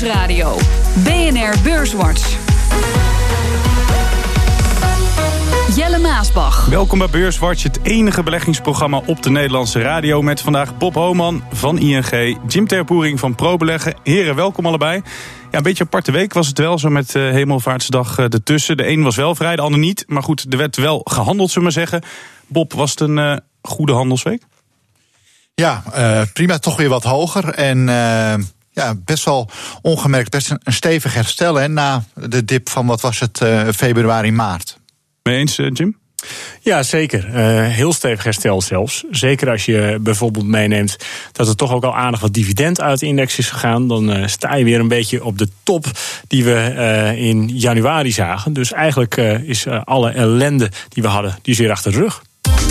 Nieuwsradio. BNR Beurswatch. Jelle Maasbach. Welkom bij Beurswatch, het enige beleggingsprogramma op de Nederlandse radio. Met vandaag Bob Homan van ING, Jim Terpoering van ProBeleggen. Heren, welkom allebei. Ja, een beetje een aparte week was het wel, zo met uh, Hemelvaartsdag uh, ertussen. De een was wel vrij, de ander niet. Maar goed, er werd wel gehandeld, zullen we maar zeggen. Bob, was het een uh, goede handelsweek? Ja, prima, toch weer wat hoger. En ja, best wel ongemerkt, best een, een stevig herstel hè, na de dip van wat was het februari, maart. Mee eens, Jim? Ja, zeker. Uh, heel stevig herstel zelfs. Zeker als je bijvoorbeeld meeneemt dat er toch ook al aardig wat dividend uit de index is gegaan. Dan uh, sta je weer een beetje op de top die we uh, in januari zagen. Dus eigenlijk is alle ellende die we hadden, die is weer achter de rug.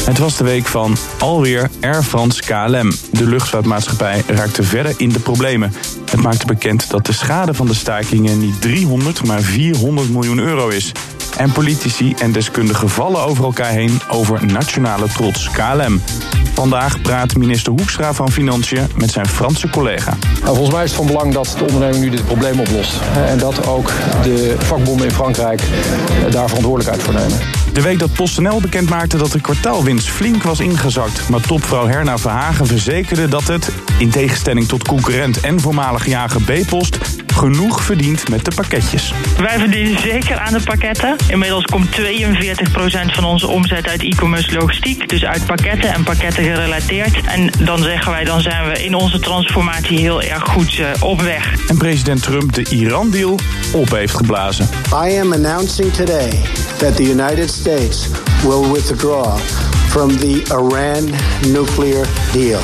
Het was de week van alweer Air France KLM. De luchtvaartmaatschappij raakte verder in de problemen. Het maakte bekend dat de schade van de stakingen niet 300, maar 400 miljoen euro is. En politici en deskundigen vallen over elkaar heen over nationale trots KLM. Vandaag praat minister Hoekstra van Financiën met zijn Franse collega. Nou, volgens mij is het van belang dat de onderneming nu dit probleem oplost. En dat ook de vakbonden in Frankrijk daar verantwoordelijkheid voor nemen. De week dat PostNL bekend maakte dat de kwartaalwinst flink was ingezakt. Maar topvrouw Herna Verhagen verzekerde dat het, in tegenstelling tot concurrent en voormalig jager B-Post, genoeg verdient met de pakketjes. Wij verdienen zeker aan de pakketten. Inmiddels komt 42% van onze omzet uit e-commerce logistiek. Dus uit pakketten en pakketten gerelateerd. En dan zeggen wij, dan zijn we in onze transformatie heel erg goed uh, op weg. En president Trump de Iran-deal op heeft geblazen. I am announcing today that the United States will withdraw from the Iran nuclear deal.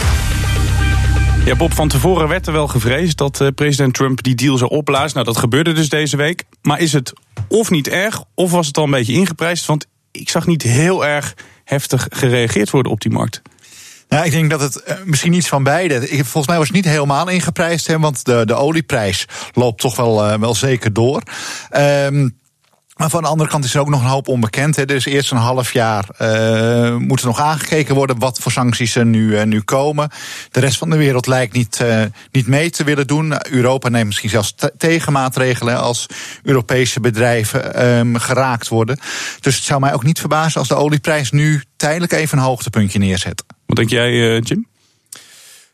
Ja, Bob, van tevoren werd er wel gevreesd dat uh, president Trump die deal zou opblazen. Nou, dat gebeurde dus deze week. Maar is het of niet erg, of was het al een beetje ingeprijsd? Want ik zag niet heel erg heftig gereageerd worden op die markt. Ja, ik denk dat het uh, misschien iets van beide. Ik, volgens mij was het niet helemaal ingeprijsd, hè, want de, de olieprijs loopt toch wel, uh, wel zeker door. Um, maar van de andere kant is er ook nog een hoop onbekend. Hè. Dus eerst een half jaar uh, moet er nog aangekeken worden wat voor sancties er nu, uh, nu komen. De rest van de wereld lijkt niet, uh, niet mee te willen doen. Europa neemt misschien zelfs tegenmaatregelen als Europese bedrijven um, geraakt worden. Dus het zou mij ook niet verbazen als de olieprijs nu tijdelijk even een hoogtepuntje neerzet. Wat denk jij, Jim?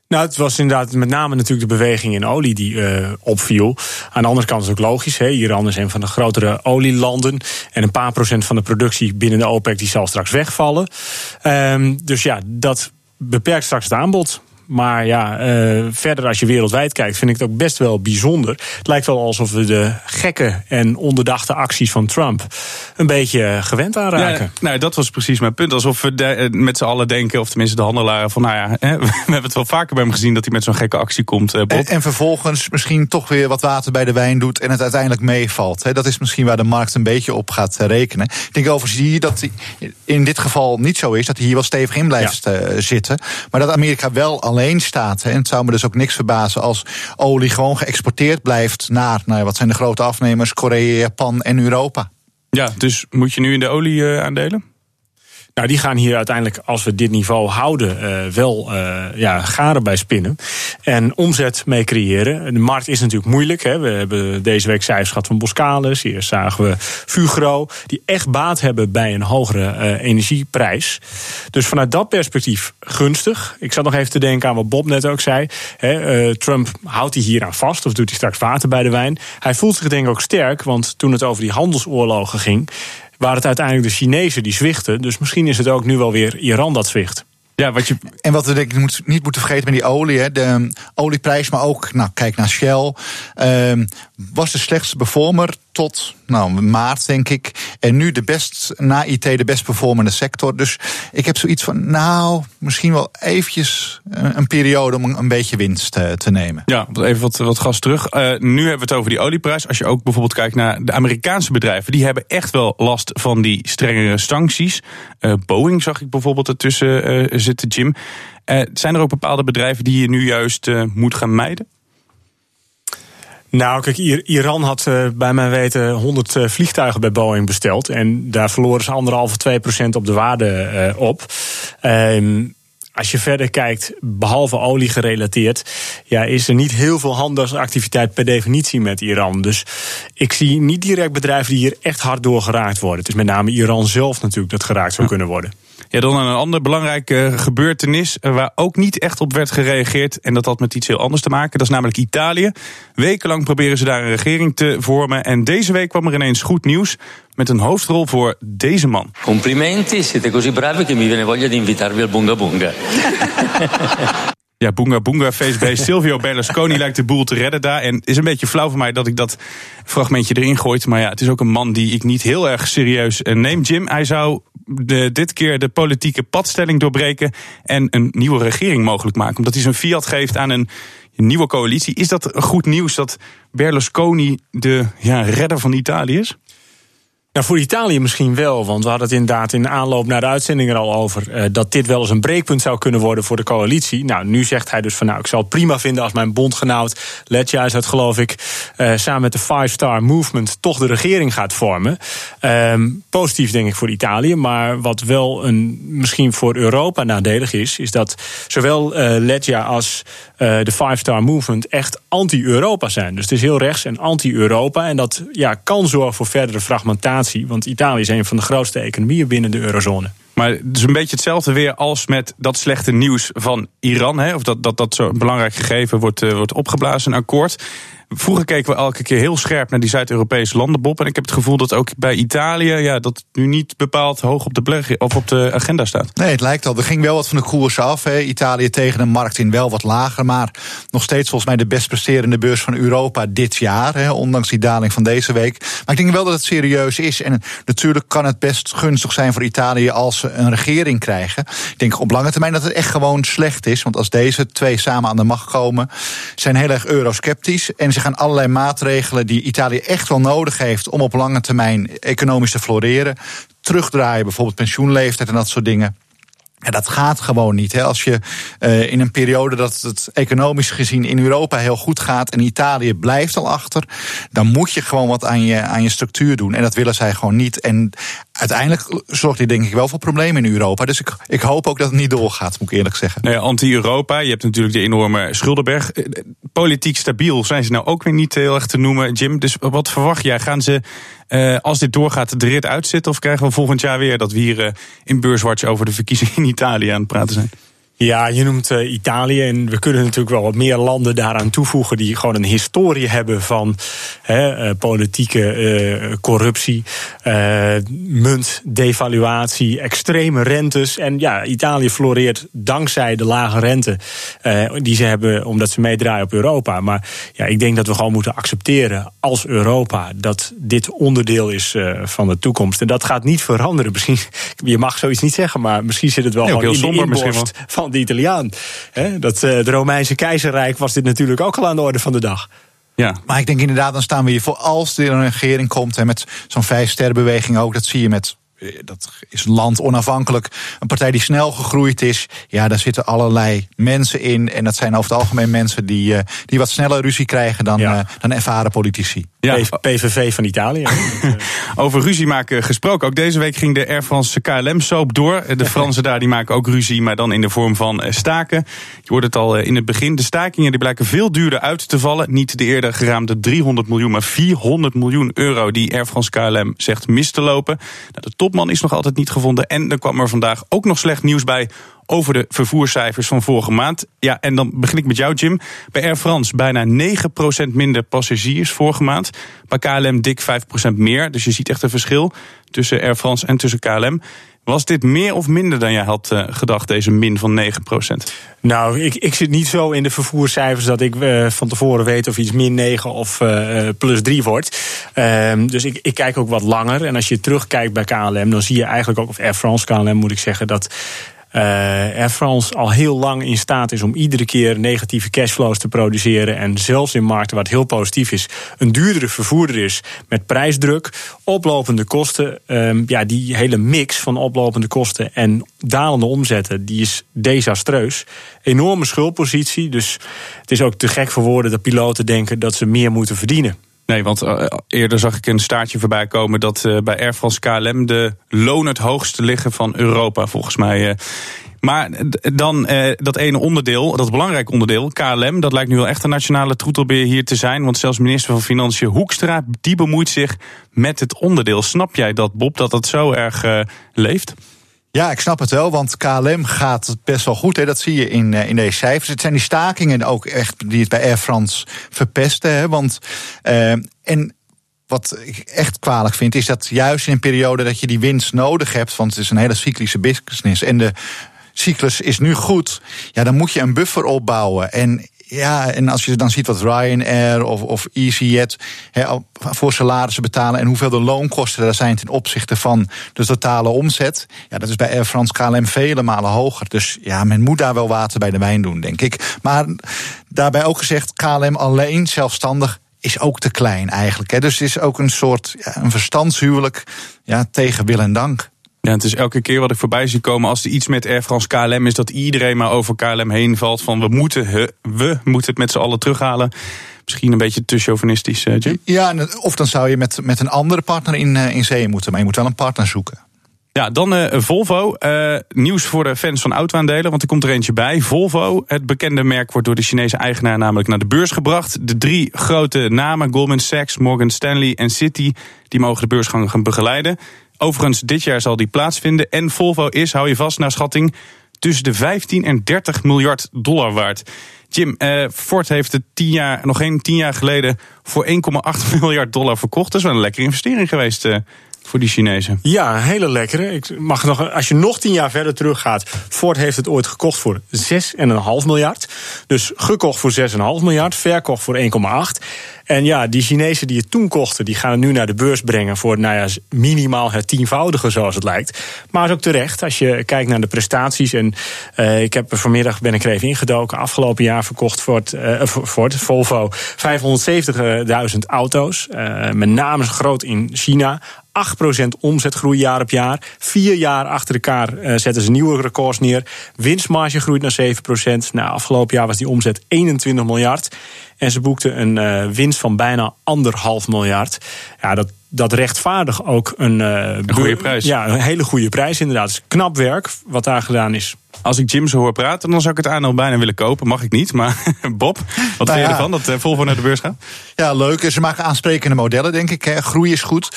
Nou, het was inderdaad met name natuurlijk de beweging in olie die uh, opviel. Aan de andere kant is het ook logisch. Hè. Iran is een van de grotere olielanden. En een paar procent van de productie binnen de OPEC die zal straks wegvallen. Um, dus ja, dat beperkt straks het aanbod. Maar ja, uh, verder als je wereldwijd kijkt, vind ik het ook best wel bijzonder. Het lijkt wel alsof we de gekke en onderdachte acties van Trump een beetje gewend aanraken. Ja, nou, dat was precies mijn punt. Alsof we de, met z'n allen denken, of tenminste de handelaren, van nou ja, hè, we hebben het wel vaker bij hem gezien dat hij met zo'n gekke actie komt. Uh, en, en, vervolgens misschien toch weer wat water bij de wijn doet en het uiteindelijk meevalt. Hè. Dat is misschien waar de markt een beetje op gaat rekenen. Ik denk overigens hier dat in dit geval niet zo is, dat hij hier wel stevig in blijft ja. zitten. Maar dat Amerika wel alleen alleen staat. En het zou me dus ook niks verbazen als olie gewoon geëxporteerd blijft naar, nou, wat zijn de grote afnemers, Korea, Japan en Europa. Ja, dus moet je nu in de olie uh, aandelen? Nou, die gaan hier uiteindelijk, als we dit niveau houden, uh, wel uh, ja, garen bij spinnen. En omzet mee creëren. De markt is natuurlijk moeilijk. Hè. We hebben deze week cijfers gehad van Boskalis. Hier zagen we Fugro. Die echt baat hebben bij een hogere uh, energieprijs. Dus vanuit dat perspectief gunstig. Ik zat nog even te denken aan wat Bob net ook zei. Hè, Trump houdt hij hier aan vast of doet hij straks water bij de wijn? Hij voelt zich denk ik ook sterk, want toen het over die handelsoorlogen ging waren het uiteindelijk de Chinezen die zwichten. Dus misschien is het ook nu wel weer Iran dat zwicht. Ja, wat je... En wat we denk ik niet moeten vergeten met die olie, hè, de olieprijs, maar ook, nou, kijk naar Shell, uh, was de slechtste performer tot nou, maart, denk ik. En nu de best, na IT, de best performende sector. Dus ik heb zoiets van, nou, misschien wel eventjes een, periode om een beetje winst uh, te nemen. Ja, even wat, wat gas terug. Uh, nu hebben we het over die olieprijs. Als je ook bijvoorbeeld kijkt naar de Amerikaanse bedrijven, die hebben echt wel last van die strengere sancties. Uh, Boeing zag ik bijvoorbeeld ertussen zitten, Jim. zijn er ook bepaalde bedrijven die je nu juist moet gaan mijden? Nou, kijk, Iran had uh, bij mijn weten 100 uh, vliegtuigen bij Boeing besteld. En daar verloren ze anderhalve, twee procent op de waarde uh, op. Um, als je verder kijkt, behalve olie gerelateerd, ja, is er niet heel veel handelsactiviteit per definitie met Iran. Dus ik zie niet direct bedrijven die hier echt hard door geraakt worden. Het is met name Iran zelf natuurlijk dat geraakt zou kunnen worden. Ja, dan een andere belangrijke gebeurtenis waar ook niet echt op werd gereageerd. En dat had met iets heel anders te maken. Dat is namelijk Italië. Wekenlang proberen ze daar een regering te vormen. En deze week kwam er ineens goed nieuws met een hoofdrol voor deze man. Complimenti, siete così bravi che mi viene voglia di invitarvi al Bunga Bunga. Ja, Boonga Boonga feestbeest. Silvio Berlusconi lijkt de boel te redden daar. En is een beetje flauw voor mij dat ik dat fragmentje erin gooit. Maar ja, het is ook een man die ik niet heel erg serieus eh, neem. Jim, hij zou de, dit keer de politieke padstelling doorbreken... en een nieuwe regering mogelijk maken. Omdat hij zijn fiat geeft aan een nieuwe coalitie. Is dat goed nieuws dat Berlusconi de ja, redder van Italië is? Nou, voor Italië misschien wel, want we hadden het inderdaad in de aanloop naar de uitzending er al over. Uh, dat dit wel eens een breekpunt zou kunnen worden voor de coalitie. Nou, nu zegt hij dus van nou, ik zal het prima vinden als mijn bondgenoot Letja is dat geloof ik, uh, samen met de Five Star Movement toch de regering gaat vormen. Uh, positief denk ik voor Italië, maar wat wel een, misschien voor Europa nadelig is, is dat zowel uh, Letja als de Five Star Movement echt anti-Europa zijn. Dus het is heel rechts en anti-Europa. En dat ja, kan zorgen voor verdere fragmentatie want Italië is een van de grootste economieën binnen de eurozone. Maar het is een beetje hetzelfde weer als met dat slechte nieuws van Iran. Hè, of dat dat, dat zo'n belangrijk gegeven wordt, uh, wordt opgeblazen, een akkoord. Vroeger keken we elke keer heel scherp naar die Zuid-Europese landen, Bob. En ik heb het gevoel dat ook bij Italië ja, dat nu niet bepaald hoog op de, of op de agenda staat. Nee, het lijkt al. Er ging wel wat van de koers af. Italië tegen de markt in wel wat lager. Maar nog steeds volgens mij de best presterende beurs van Europa dit jaar. Ondanks die daling van deze week. Maar ik denk wel dat het serieus is. En natuurlijk kan het best gunstig zijn voor Italië als ze een regering krijgen. Ik denk op lange termijn dat het echt gewoon slecht is. Want als deze twee samen aan de macht komen, zijn heel erg eurosceptisch. En gaan allerlei maatregelen die Italië echt wel nodig heeft om op lange termijn economisch te floreren. Terugdraaien, bijvoorbeeld pensioenleeftijd en dat soort dingen. Ja, dat gaat gewoon niet. Hè. Als je uh, in een periode dat het economisch gezien in Europa heel goed gaat en Italië blijft al achter, dan moet je gewoon wat aan je, aan je structuur doen. En dat willen zij gewoon niet. En uiteindelijk zorgt dit denk ik wel voor problemen in Europa. Dus ik, ik hoop ook dat het niet doorgaat, moet ik eerlijk zeggen. Nee, Anti-Europa, je hebt natuurlijk de enorme schuldenberg. Eh, politiek stabiel zijn ze nou ook weer niet heel erg te noemen, Jim. Dus wat verwacht jij? Gaan ze uh, als dit doorgaat, de rit uitzitten? Of krijgen we volgend jaar weer dat we hier uh, in Beurswatch over de verkiezingen in Italië aan het praten zijn? Ja, je noemt uh, Italië en we kunnen natuurlijk wel wat meer landen daaraan toevoegen die gewoon een historie hebben van hè, uh, politieke uh, corruptie, muntdevaluatie, extreme rentes. En ja, Italië floreert dankzij de lage rente die ze hebben omdat ze meedraaien op Europa. Maar ja, ik denk dat we gewoon moeten accepteren als Europa dat dit onderdeel is van de toekomst. En dat gaat niet veranderen. Misschien, je mag zoiets niet zeggen, maar misschien zit het wel nee, gewoon in de inborst van de Italiaan. dat, uh, de Romeinse keizerrijk was dit natuurlijk ook al aan de orde van de dag. Ja. Maar ik denk inderdaad, dan staan we hier voor als er een regering komt. En met zo'n vijf-sterrenbeweging ook. Dat zie je met dat is een land onafhankelijk. Een partij die snel gegroeid is. Ja, daar zitten allerlei mensen in. En dat zijn over het algemeen mensen die, uh, die wat sneller ruzie krijgen dan, ja. uh, dan ervaren politici. Ja. PVV van Italië. over ruzie maken gesproken. Ook deze week ging de Air France KLM-soap door. De Fransen daar die maken ook ruzie, maar dan in de vorm van staken. Je hoort het al in het begin. De stakingen die blijken veel duurder uit te vallen. Niet de eerder geraamde 300 miljoen, maar 400 miljoen euro die Air France KLM zegt mis te lopen. Nou, de topman is nog altijd niet gevonden. En er kwam er vandaag ook nog slecht nieuws bij over de vervoerscijfers van vorige maand. Ja, en dan begin ik met jou, Jim. Bij Air France bijna 9% minder passagiers vorige maand. Bij KLM dik 5% meer. Dus je ziet echt een verschil tussen Air France en tussen KLM. Was dit meer of minder dan jij had uh, gedacht, deze min van 9%? Nou, ik, ik zit niet zo in de vervoerscijfers dat ik uh, van tevoren weet of iets min 9 of uh, plus 3 wordt. Ehm, dus ik, ik kijk ook wat langer. En als je terugkijkt bij KLM, dan zie je eigenlijk ook, of Air France KLM moet ik zeggen, dat Air France al heel lang in staat is om iedere keer negatieve cashflows te produceren. En zelfs in markten waar het heel positief is, een duurdere vervoerder is met prijsdruk, oplopende kosten. Um, ja, die hele mix van oplopende kosten en dalende omzetten, die is desastreus. Enorme schuldpositie. Dus het is ook te gek voor woorden dat piloten denken dat ze meer moeten verdienen. Nee, want uh, eerder zag ik een staartje voorbij komen dat uh, bij Air France KLM de lonen het hoogste liggen van Europa, volgens mij. Uh. Maar dan dat ene onderdeel, dat belangrijk onderdeel, KLM, dat lijkt nu wel echt een nationale troetelbeer hier te zijn. Want zelfs minister van Financiën Hoekstra, die bemoeit zich met het onderdeel. Snap jij dat, Bob, dat dat zo erg leeft? Ja, ik snap het wel, want KLM gaat best wel goed. Hè. Dat zie je in, in deze cijfers. Het zijn die stakingen ook echt die het bij Air France verpesten. Hè. Want, uh, en wat ik echt kwalijk vind, is dat juist in een periode dat je die winst nodig hebt, want het is een hele cyclische business en de cyclus is nu goed, ja, dan moet je een buffer opbouwen. En ja, en als je dan ziet wat Ryanair of, of EasyJet he, voor salarissen betalen en hoeveel de loonkosten daar zijn ten opzichte van de totale omzet, ja, dat is bij Air France KLM vele malen hoger. Dus ja, men moet daar wel water bij de wijn doen, denk ik. Maar daarbij ook gezegd, KLM alleen zelfstandig is ook te klein eigenlijk. Hè. Dus het is ook een soort ja, een verstandshuwelijk ja, tegen wil en dank. Ja, het is elke keer wat ik voorbij zie komen als er iets met Air France KLM is, dat iedereen maar over KLM heen valt. Van we moeten, we moeten het met z'n allen terughalen. Misschien een beetje te chauvinistisch, Jim. Ja, of dan zou je met, met een andere partner in, in zee moeten. Maar je moet wel een partner zoeken. Ja, dan uh, Volvo. Uh, nieuws voor de fans van autoaandelen, want er komt er eentje bij. Volvo, het bekende merk, wordt door de Chinese eigenaar namelijk naar de beurs gebracht. De drie grote namen, Goldman Sachs, Morgan Stanley en Citi, die mogen de beursgang gaan begeleiden. Overigens, dit jaar zal die plaatsvinden. En Volvo is, hou je vast, naar schatting tussen de 15 en 30 miljard dollar waard. Jim, uh, Ford heeft het tien jaar, nog geen tien jaar geleden voor 1,8 miljard dollar verkocht. Dat is wel een lekkere investering geweest uh, voor die Chinezen. Ja, een hele lekkere. Ik mag nog, als je nog tien jaar verder teruggaat. Ford heeft het ooit gekocht voor 6,5 miljard. Dus gekocht voor 6,5 miljard, verkocht voor 1,8. En ja, die Chinezen die het toen kochten, die gaan het nu naar de beurs brengen voor nou ja, minimaal het tienvoudige, zoals het lijkt. Maar is ook terecht als je kijkt naar de prestaties. En uh, ik heb vanmiddag ben ik er even ingedoken. Afgelopen jaar verkocht Ford, uh, Ford Volvo 570.000 auto's. Uh, met name groot in China. 8% omzetgroei jaar op jaar. Vier jaar achter elkaar uh, zetten ze nieuwe records neer. Winstmarge groeit naar 7%. Nou, afgelopen jaar was die omzet 21 miljard. En ze boekten een uh, winst van bijna anderhalf miljard. Ja, dat, dat rechtvaardigt ook een, uh, een goede prijs. Ja, een hele goede prijs inderdaad. Het is knap werk wat daar gedaan is. Als ik Jim zo hoor praten, dan zou ik het aandeel bijna willen kopen. Mag ik niet, maar Bob, wat nou vind je ervan dat Volvo naar de beurs gaat? Ja, leuk. Ze maken aansprekende modellen, denk ik. Groei is goed.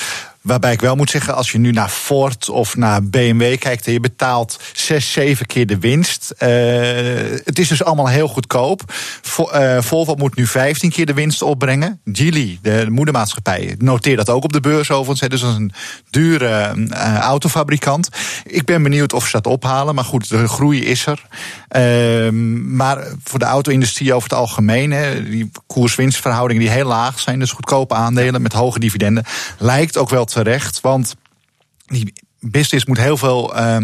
Waarbij ik wel moet zeggen, als je nu naar Ford of naar BMW kijkt... en je betaalt zes, zeven keer de winst. Uh, het is dus allemaal heel goedkoop. Vo, uh, Volvo moet nu 15 keer de winst opbrengen. Geely, de moedermaatschappij, noteert dat ook op de beurs overigens. Dus dat is een dure uh, autofabrikant. Ik ben benieuwd of ze dat ophalen. Maar goed, de groei is er. maar voor de auto-industrie over het algemeen... Hè, die koers-winstverhoudingen die heel laag zijn... dus goedkope aandelen met hoge dividenden... lijkt ook wel terecht. Want die business moet heel veel uh,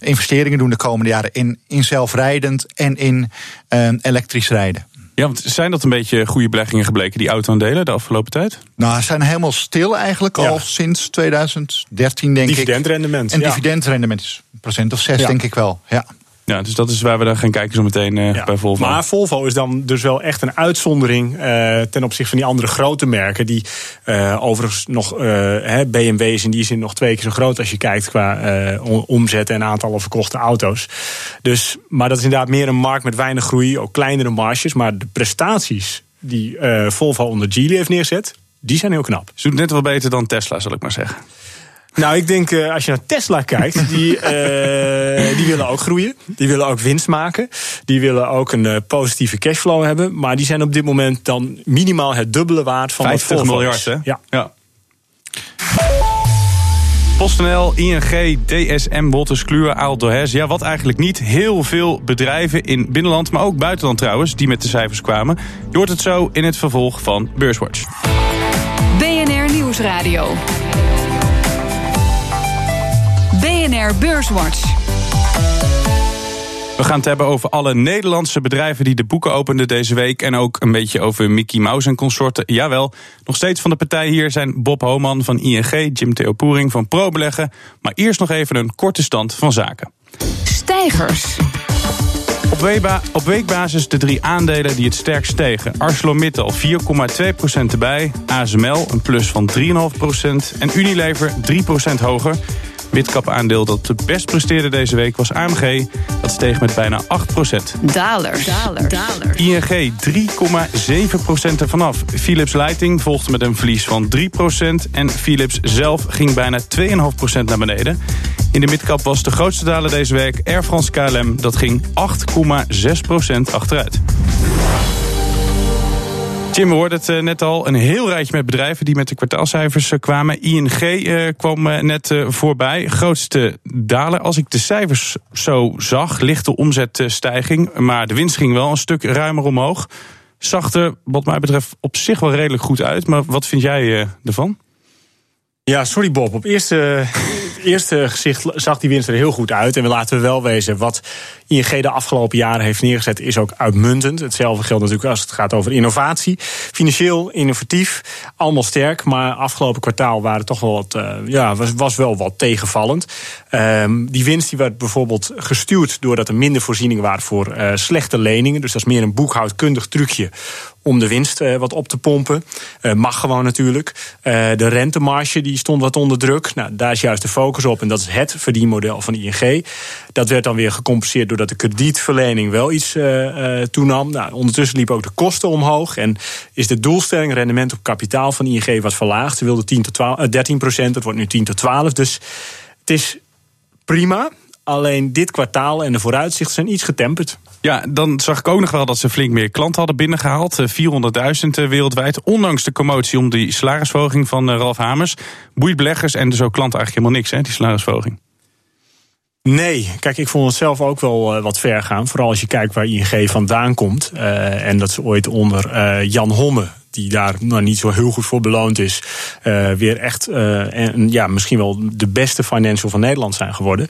investeringen doen de komende jaren in, in zelfrijdend en in uh, elektrisch rijden. Ja, want zijn dat een beetje goede beleggingen gebleken, die auto-aandelen, de afgelopen tijd? Nou, ze zijn helemaal stil eigenlijk al sinds 2013, denk dividendrendement, ik. En ja. dividendrendement is een procent of zes, denk ik wel. Ja. Ja, dus dat is waar we dan gaan kijken zo meteen uh, ja. bij Volvo. Maar Volvo is dan dus wel echt een uitzondering uh, ten opzichte van die andere grote merken. Die uh, overigens nog, BMW is in die zin nog twee keer zo groot als je kijkt qua omzet en aantallen verkochte auto's. Dus, maar dat is inderdaad meer een markt met weinig groei, ook kleinere marges. Maar de prestaties die Volvo onder Geely heeft neerzet, die zijn heel knap. Ze doet net wel beter dan Tesla, zal ik maar zeggen. Nou, ik denk uh, als je naar Tesla kijkt, die, uh, die willen ook groeien. Die willen ook winst maken. Die willen ook een uh, positieve cashflow hebben. Maar die zijn op dit moment dan minimaal het dubbele waard van 50 wat miljard, hè? Ja. ja. PostNL, ING, DSM, Wolters Kluwer, Ahold Delhaize. Ja, wat eigenlijk niet. Heel veel bedrijven in binnenland, maar ook buitenland trouwens, die met de cijfers kwamen. Je hoort het zo in het vervolg van Beurswatch. BNR Nieuwsradio. BNR Beurswatch. We gaan het hebben over alle Nederlandse bedrijven die de boeken openden deze week. En ook een beetje over Mickey Mouse en consorten. Jawel, nog steeds van de partij hier zijn Bob Homan van ING, Jim Theo Poering van ProBeleggen. Maar eerst nog even een korte stand van zaken. Stijgers. Op weekbasis de drie aandelen die het sterkst stegen. ArcelorMittal 4,2% erbij. ASML een plus van 3,5% en Unilever 3% hoger. Midcap aandeel dat het best presteerde deze week was AMG. Dat steeg met bijna 8%. Dalers. Dalers. Dalers. ING 3,7% ervan af. Philips Lighting volgde met een verlies van 3%. En Philips zelf ging bijna 2,5% naar beneden. In de midcap was de grootste daler deze week Air France KLM. Dat ging 8,6% achteruit. Jim, we hoorden het eh, net al. Een heel rijtje met bedrijven die met de kwartaalcijfers eh, kwamen. ING eh, kwam net voorbij. Grootste daler. Als ik de cijfers zo zag, lichte omzetstijging. Maar de winst ging wel een stuk ruimer omhoog. Zag er, wat mij betreft, op zich wel redelijk goed uit. Maar wat vind jij ervan? Ja, sorry Bob. Op eerste, eerste gezicht zag die winst er heel goed uit. En we laten we wel wezen, wat ING de afgelopen jaren heeft neergezet... is ook uitmuntend. Hetzelfde geldt natuurlijk als het gaat over innovatie. Financieel, innovatief, allemaal sterk. Maar afgelopen kwartaal waren toch wel wat, uh, ja, was, was wel wat tegenvallend. Um, die winst die werd bijvoorbeeld gestuurd... doordat er minder voorzieningen waren voor uh, slechte leningen. Dus dat is meer een boekhoudkundig trucje om de winst uh, wat op te pompen. Uh, mag gewoon natuurlijk. Uh, de rentemarge die stond wat onder druk. Nou, daar is juist de focus op. En dat is het verdienmodel van ING. Dat werd dan weer gecompenseerd doordat de kredietverlening wel iets toenam. Nou, ondertussen liepen ook de kosten omhoog. En is de doelstelling rendement op kapitaal van ING wat verlaagd. Ze wilden 10 tot 12, 13 procent. Dat wordt nu 10 tot 12. Dus het is prima. Alleen dit kwartaal en de vooruitzichten zijn iets getemperd. Ja, dan zag ik ook nog wel dat ze flink meer klanten hadden binnengehaald. 400.000 wereldwijd. Ondanks de commotie om die salarisverhoging van Ralf Hamers. Boeit beleggers en dus ook klanten eigenlijk helemaal niks, hè, die salarisverhoging. Nee, kijk, ik vond het zelf ook wel uh, wat ver gaan. Vooral als je kijkt waar ING vandaan komt. Uh, en dat ze ooit onder uh, Jan Homme, die daar nou, niet zo heel goed voor beloond is, weer echt en, ja, misschien wel de beste financial van Nederland zijn geworden.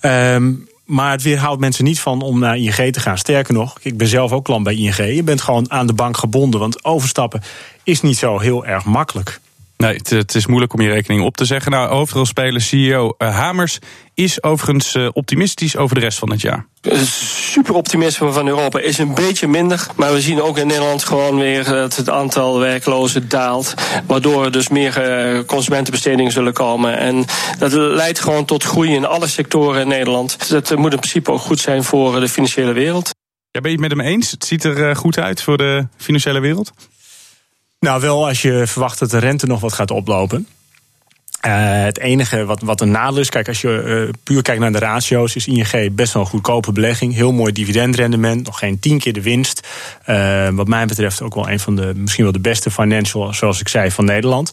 Um, maar het weerhoudt mensen niet van om naar ING te gaan. Sterker nog, ik ben zelf ook klant bij ING. Je bent gewoon aan de bank gebonden, want overstappen is niet zo heel erg makkelijk. Nee, het, het, is moeilijk om je rekening op te zeggen. Nou, hoofdrolspeler CEO uh, Hamers is overigens uh, optimistisch over de rest van het jaar. Super optimisme van Europa is een beetje minder. Maar we zien ook in Nederland gewoon weer dat het aantal werklozen daalt. Waardoor er dus meer uh, consumentenbestedingen zullen komen. En dat leidt gewoon tot groei in alle sectoren in Nederland. Dat moet in principe ook goed zijn voor de financiële wereld. Ja, ben je het met hem eens? Het ziet er goed uit voor de financiële wereld? Nou, wel als je verwacht dat de rente nog wat gaat oplopen. Uh, het enige wat, wat een nadeel is, kijk, als je uh, puur kijkt naar de ratio's, is ING best wel een goedkope belegging. Heel mooi dividendrendement, nog geen tien keer de winst. Uh, wat mij betreft ook wel een van de, misschien wel de beste financial, zoals ik zei, van Nederland.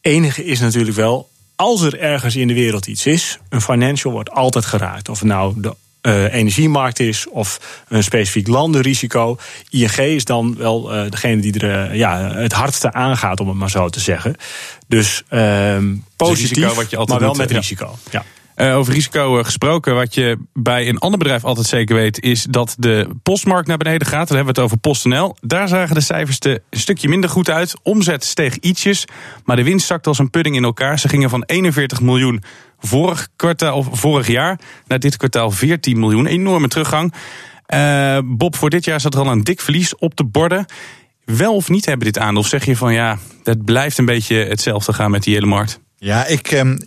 Enige is natuurlijk wel, als er ergens in de wereld iets is, een financial wordt altijd geraakt. Of nou de uh, energiemarkt is of een specifiek landenrisico. ING is dan wel uh, degene die er uh, ja, het hardste aangaat, om het maar zo te zeggen. Dus positief, risico wat je altijd maar wel doet, met risico. Ja. Over risico gesproken, wat je bij een ander bedrijf altijd zeker weet, is dat de postmarkt naar beneden gaat. Dan hebben we het over PostNL. Daar zagen de cijfers er een stukje minder goed uit. Omzet steeg ietsjes, maar de winst zakte als een pudding in elkaar. Ze gingen van 41 miljoen vorig, kwartaal, of vorig jaar naar dit kwartaal 14 miljoen. Enorme teruggang. Uh, Bob, voor dit jaar zat er al een dik verlies op de borden. Wel of niet hebben dit aandeel? Of zeg je van ja, het blijft een beetje hetzelfde gaan met die hele markt? Ja, ik. Um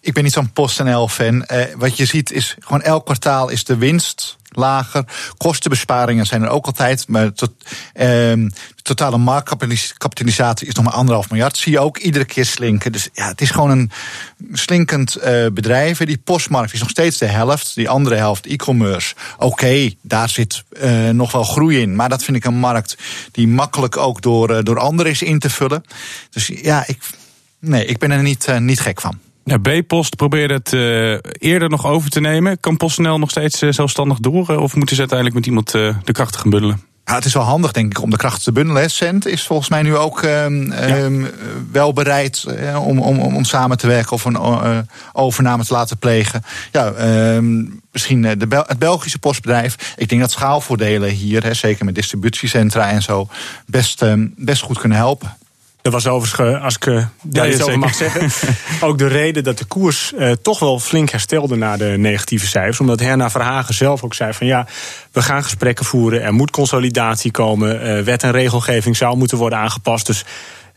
ik ben niet zo'n PostNL-fan. Uh, wat je ziet is gewoon elk kwartaal is de winst lager. Kostenbesparingen zijn er ook altijd. Maar tot, de totale marktkapitalisatie is nog maar anderhalf miljard. Zie je ook iedere keer slinken. Dus ja, het is gewoon een slinkend uh, bedrijf. Die postmarkt is nog steeds de helft. Die andere helft, e-commerce. Oké, daar zit uh, nog wel groei in. Maar dat vind ik een markt die makkelijk ook door, uh, door anderen is in te vullen. Dus ja, ik, nee, ik ben er niet, uh, niet gek van. B-Post probeerde het uh, eerder nog over te nemen. Kan PostNL nog steeds uh, zelfstandig door? Of moeten ze uiteindelijk met iemand de krachten gaan bundelen? Ja, het is wel handig, denk ik, om de krachten te bundelen. Cent is volgens mij nu ook um, ja. wel bereid om, om, om samen te werken of een overname te laten plegen. Ja, um, misschien de Bel het Belgische postbedrijf. Ik denk dat schaalvoordelen hier, hè, zeker met distributiecentra en zo, best, best goed kunnen helpen. Dat was overigens, als ik uh, daar ja, iets over mag zeggen, ook de reden dat de koers uh, toch wel flink herstelde na de negatieve cijfers. Omdat Herna Verhagen zelf ook zei van ja, we gaan gesprekken voeren, er moet consolidatie komen, uh, wet en regelgeving zou moeten worden aangepast. Dus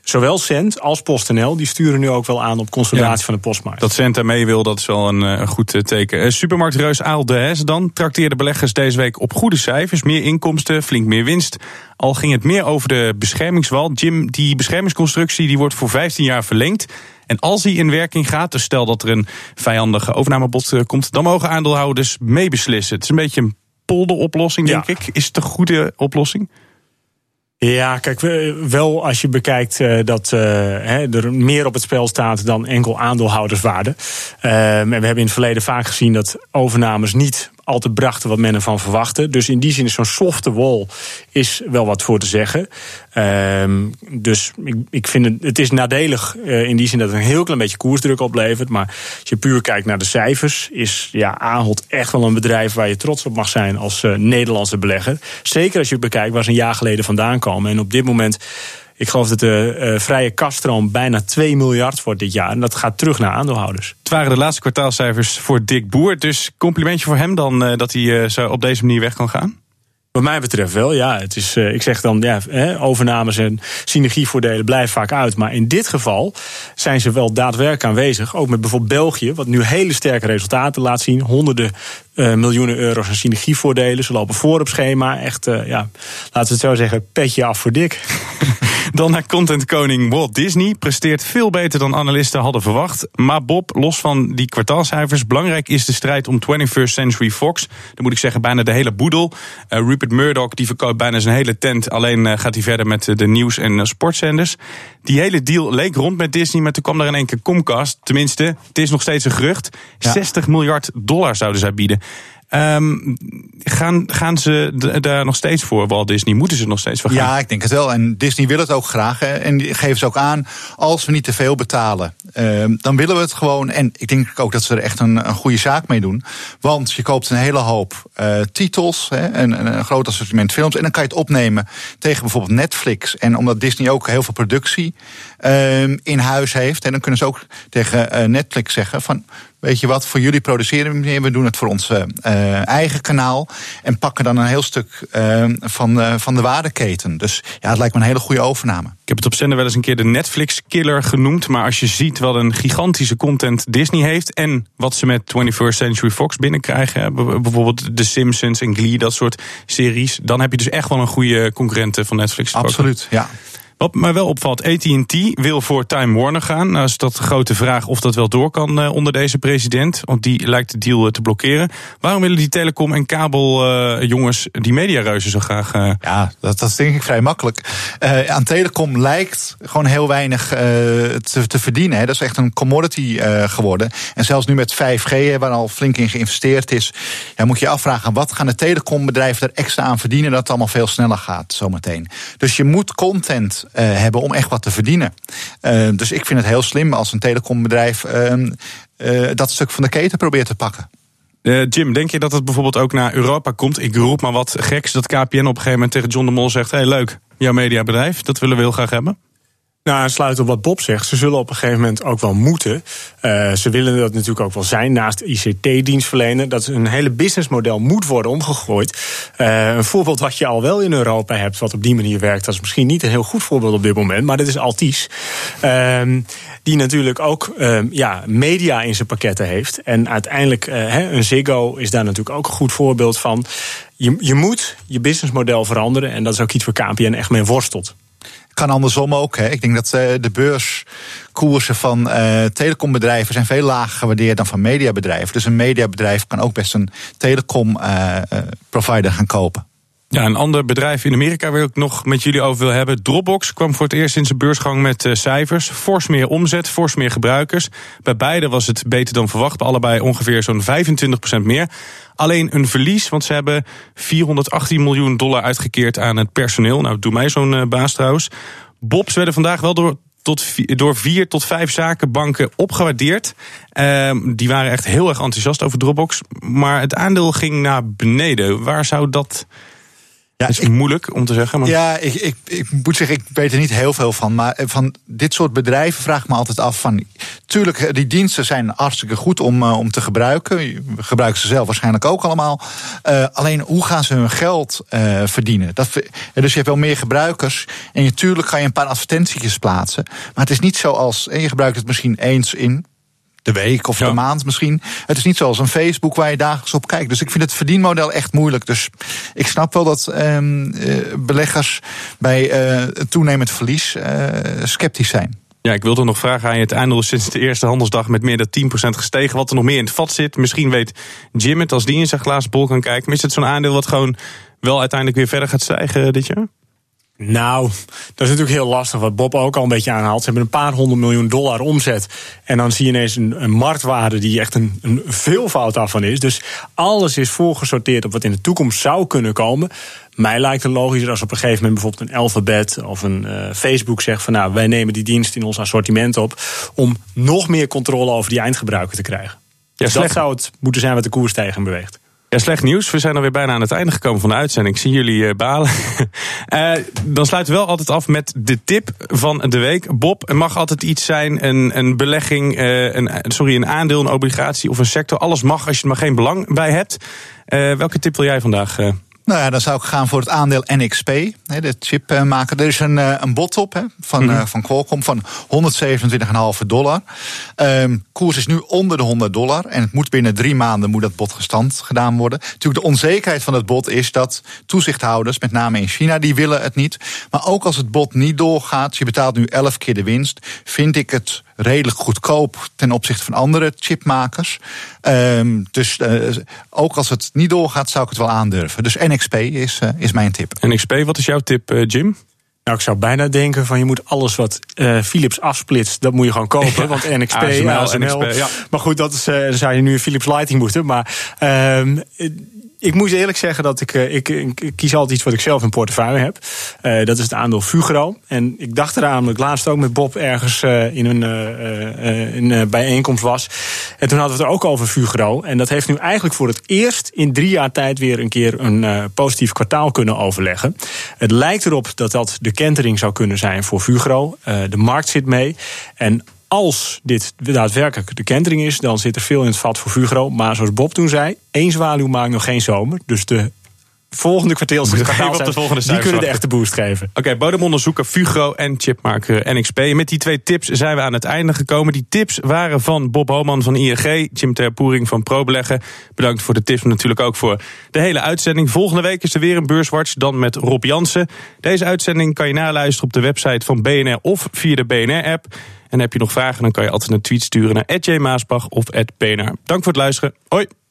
Zowel Cent als PostNL die sturen nu ook wel aan op consolidatie Ja. van de postmarkt. Dat Cent daarmee wil, dat is wel een, eh, een goed eh, teken. Eh, Supermarktreus Aal de Hesse dan trakteerde beleggers deze week op goede cijfers. Meer inkomsten, flink meer winst. Al ging het meer over de beschermingswal. Jim, die beschermingsconstructie die wordt voor 15 jaar verlengd. En als die in werking gaat, dus stel dat er een vijandige overnamebod komt... dan mogen aandeelhouders meebeslissen. Het is een beetje een polderoplossing, denk Ja. ik. Is het een goede oplossing? Ja, kijk, we- wel als je bekijkt eh, dat eh, er meer op het spel staat dan enkel aandeelhouderswaarde. Ehm, en we hebben in het verleden vaak gezien dat overnames niet altijd brachten wat men ervan verwachtte. Dus in die zin is zo'n softe wall is wel wat voor te zeggen. Ehm, dus ik, ik vind het, het is nadelig eh, in die zin dat het een heel klein beetje koersdruk oplevert. Maar als je puur kijkt naar de cijfers, is ja, Ahold echt wel een bedrijf waar je trots op mag zijn als eh, Nederlandse belegger. Zeker als je bekijkt waar ze een jaar geleden vandaan komen. En op dit moment. Ik geloof dat de eh, vrije kaststroom bijna 2 miljard wordt dit jaar. En dat gaat terug naar aandeelhouders. Het waren de laatste kwartaalcijfers voor Dick Boer. Dus complimentje voor hem dan eh, dat hij eh, zo op deze manier weg kan gaan. Wat mij betreft wel, ja. Het is, ik zeg dan, ja, overnames en synergievoordelen blijven vaak uit. Maar in dit geval zijn ze wel daadwerkelijk aanwezig. Ook met bijvoorbeeld België, wat nu hele sterke resultaten laat zien. Honderden eh, miljoenen euro's aan synergievoordelen. Ze lopen voor op schema. Echt, eh, ja, laten we het zo zeggen, petje af voor dik. Dan naar contentkoning Walt Disney. Presteert veel beter dan analisten hadden verwacht. Maar Bob, los van die kwartaalcijfers, belangrijk is de strijd om 21st Century Fox. Dan moet ik zeggen, bijna de hele boedel. Eh, Rupert Murdoch die verkoopt bijna zijn hele tent. Alleen gaat hij verder met de nieuws- en sportzenders. Die hele deal leek rond met Disney, maar toen kwam er in één keer Comcast. Tenminste, het is nog steeds een gerucht. Ja. 60 miljard dollar zouden zij bieden. Ehm, gaan, gaan ze daar nog steeds voor, Walt Disney? Moeten ze nog steeds voor gaan? Ja, ik denk het wel. En Disney wil het ook graag. hè. En geven ze ook aan, als we niet te veel betalen, ehm, dan willen we het gewoon. En ik denk ook dat ze er echt een, een goede zaak mee doen. Want je koopt een hele hoop eh, titels, hè, en, en een groot assortiment films. En dan kan je het opnemen tegen bijvoorbeeld Netflix. En omdat Disney ook heel veel productie ehm, in huis heeft, en dan kunnen ze ook tegen eh, Netflix zeggen van. Weet je wat, voor jullie produceren we meer. We doen het voor ons eh, eigen kanaal. En pakken dan een heel stuk eh, van, eh, van de waardeketen. Dus ja, het lijkt me een hele goede overname. Ik heb het op zender wel eens een keer de Netflix-killer genoemd. Maar als je ziet wat een gigantische content Disney heeft. en wat ze met 21st Century Fox binnenkrijgen. bijvoorbeeld The Simpsons en Glee, dat soort series. dan heb je dus echt wel een goede concurrent van Netflix. Absoluut, ja. Wat mij wel opvalt, AT&T wil voor Time Warner gaan. Nou is dat de grote vraag of dat wel door kan eh, onder deze president. Want die lijkt de deal eh, te blokkeren. Waarom willen die telecom- en kabeljongens die mediareuzen zo graag... eh, Ja, dat, dat is denk ik vrij makkelijk. Eh, aan telecom lijkt gewoon heel weinig eh, te, verdienen. Dat is echt een commodity eh, geworden. En zelfs nu met 5G, hè, waar al flink in geïnvesteerd is, ja, moet je je afvragen: wat gaan de telecombedrijven er extra aan verdienen dat het allemaal veel sneller gaat zometeen. Dus je moet content eh, hebben om echt wat te verdienen. Eh, dus ik vind het heel slim als een telecombedrijf eh, eh, dat stuk van de keten probeert te pakken. Eh, Jim, denk je dat het bijvoorbeeld ook naar Europa komt? Ik roep maar wat geks dat KPN op een gegeven moment tegen John de Mol zegt... hey, leuk, jouw mediabedrijf, dat willen we heel graag hebben. Nou, sluit op wat Bob zegt. Ze zullen op een gegeven moment ook wel moeten. Eh, ze willen dat natuurlijk ook wel zijn naast ICT-dienstverlenen. Dat een hele businessmodel moet worden omgegooid. Eh, een voorbeeld wat je al wel in Europa hebt, wat op die manier werkt, dat is misschien niet een heel goed voorbeeld op dit moment, maar dat is Altis. Ehm, die natuurlijk ook ehm, ja, media in zijn pakketten heeft. En uiteindelijk, eh, een Ziggo is daar natuurlijk ook een goed voorbeeld van. Je, je moet je businessmodel veranderen. En dat is ook iets waar KPN echt mee worstelt. Kan andersom ook. Hè. Ik denk dat eh, de beurskoersen van eh, telecombedrijven zijn veel lager gewaardeerd dan van mediabedrijven. Dus een mediabedrijf kan ook best een telecom-provider gaan kopen. Ja, een ander bedrijf in Amerika waar ik nog met jullie over wil hebben. Dropbox kwam voor het eerst in zijn beursgang met eh, cijfers. Fors meer omzet, fors meer gebruikers. Bij beide was het beter dan verwacht. Bij allebei ongeveer zo'n 25% meer. Alleen een verlies, want ze hebben 418 miljoen dollar uitgekeerd aan het personeel. Nou, doe mij zo'n eh, baas trouwens. Bobs werden vandaag wel door tot door vier tot vijf zakenbanken opgewaardeerd. Ehm, die waren echt heel erg enthousiast over Dropbox. Maar het aandeel ging naar beneden. Waar zou dat Ja, het is moeilijk om te zeggen. Maar... Ja, ik, ik, ik moet zeggen, ik weet er niet heel veel van. Maar van dit soort bedrijven vraag ik me altijd af van... Tuurlijk, die diensten zijn hartstikke goed om, uh, om te gebruiken. Gebruiken ze zelf waarschijnlijk ook allemaal. Uh, alleen, hoe gaan ze hun geld uh, verdienen? Dat, dus je hebt wel meer gebruikers. En natuurlijk kan je een paar advertentietjes plaatsen. Maar het is niet zoals... En je gebruikt het misschien eens in de week of ja. de maand misschien. Het is niet zoals een Facebook waar je dagelijks op kijkt. Dus ik vind het verdienmodel echt moeilijk. Dus ik snap wel dat um, uh, beleggers bij uh, toenemend verlies uh, sceptisch zijn. Ja, ik wilde nog vragen aan je. Het aandeel is sinds de eerste handelsdag met meer dan 10% gestegen. Wat er nog meer in het vat zit. Misschien weet Jim het als die in zijn glazen bol kan kijken. Maar is het zo'n aandeel wat gewoon wel uiteindelijk weer verder gaat stijgen dit jaar? Nou, dat is natuurlijk heel lastig. Wat Bob ook al een beetje aanhaalt. Ze hebben een paar honderd miljoen dollar omzet. En dan zie je ineens een, een marktwaarde die echt een, een veelvoud daarvan is. Dus alles is voorgesorteerd op wat in de toekomst zou kunnen komen. Mij lijkt het logischer als op een gegeven moment bijvoorbeeld een Alphabet of een uh, Facebook zegt van nou, wij nemen die dienst in ons assortiment op. Om nog meer controle over die eindgebruiker te krijgen. Ja, dus dat zou het moeten zijn wat de koers tegen beweegt. Ja, slecht nieuws. We zijn alweer bijna aan het einde gekomen van de uitzending. Ik zie jullie uh, balen. uh, dan sluiten we wel altijd af met de tip van de week. Bob, er mag altijd iets zijn, een, een belegging, uh, een, sorry, een aandeel, een obligatie of een sector. Alles mag als je er maar geen belang bij hebt. welke tip wil jij vandaag? Nou ja, dan zou ik gaan voor het aandeel NXP, de chipmaker. Er is een, een bod op van, mm-hmm. van Qualcomm van 127,5 dollar. Um, koers is nu onder de 100 dollar. En het moet binnen drie maanden moet dat bod gestand gedaan worden. Natuurlijk, de onzekerheid van het bod is dat toezichthouders, met name in China, die willen het niet. Maar ook als het bod niet doorgaat, je betaalt nu 11 keer de winst, vind ik het redelijk goedkoop ten opzichte van andere chipmakers. Um, dus uh, ook als het niet doorgaat, zou ik het wel aandurven. Dus NXP is, uh, is mijn tip. NXP, wat is jouw tip, uh, Jim? Nou, ik zou bijna denken van je moet alles wat uh, Philips afsplitst, dat moet je gewoon kopen. Ja, want NXP, ASML, ASML. NXP, ja. Maar goed, dat is, uh, dan zou je nu Philips Lighting moeten. Maar uh, ik moet eerlijk zeggen dat ik, ik, ik, kies altijd iets wat ik zelf in portefeuille heb. Uh, dat is het aandeel Fugro. En ik dacht eraan, omdat ik laatst ook met Bob ergens uh, in een, in een bijeenkomst was. En toen hadden we het er ook over Fugro. En dat heeft nu eigenlijk voor het eerst in drie jaar tijd weer een keer een positief kwartaal kunnen overleggen. Het lijkt erop dat dat de kentering zou kunnen zijn voor Fugro. de markt zit mee. En als dit daadwerkelijk de kentering is, dan zit er veel in het vat voor Fugro. Maar zoals Bob toen zei, één zwaluw maakt nog geen zomer. Dus de volgende kwartaal die kunnen de echte boost geven. Oké, okay, bodemonderzoeker Fugro en chipmaker NXP. Met die twee tips zijn we aan het einde gekomen. Die tips waren van Bob Homan van ING, Jim Terpoering van ProBeleggen. Bedankt voor de tips, maar natuurlijk ook voor de hele uitzending. Volgende week is er weer een beurswatch, dan met Rob Jansen. Deze uitzending kan je naluisteren op de website van BNR of via de BNR-app. En heb je nog vragen, dan kan je altijd een tweet sturen naar @jmaasbach of @bnr. Dank voor het luisteren. Hoi.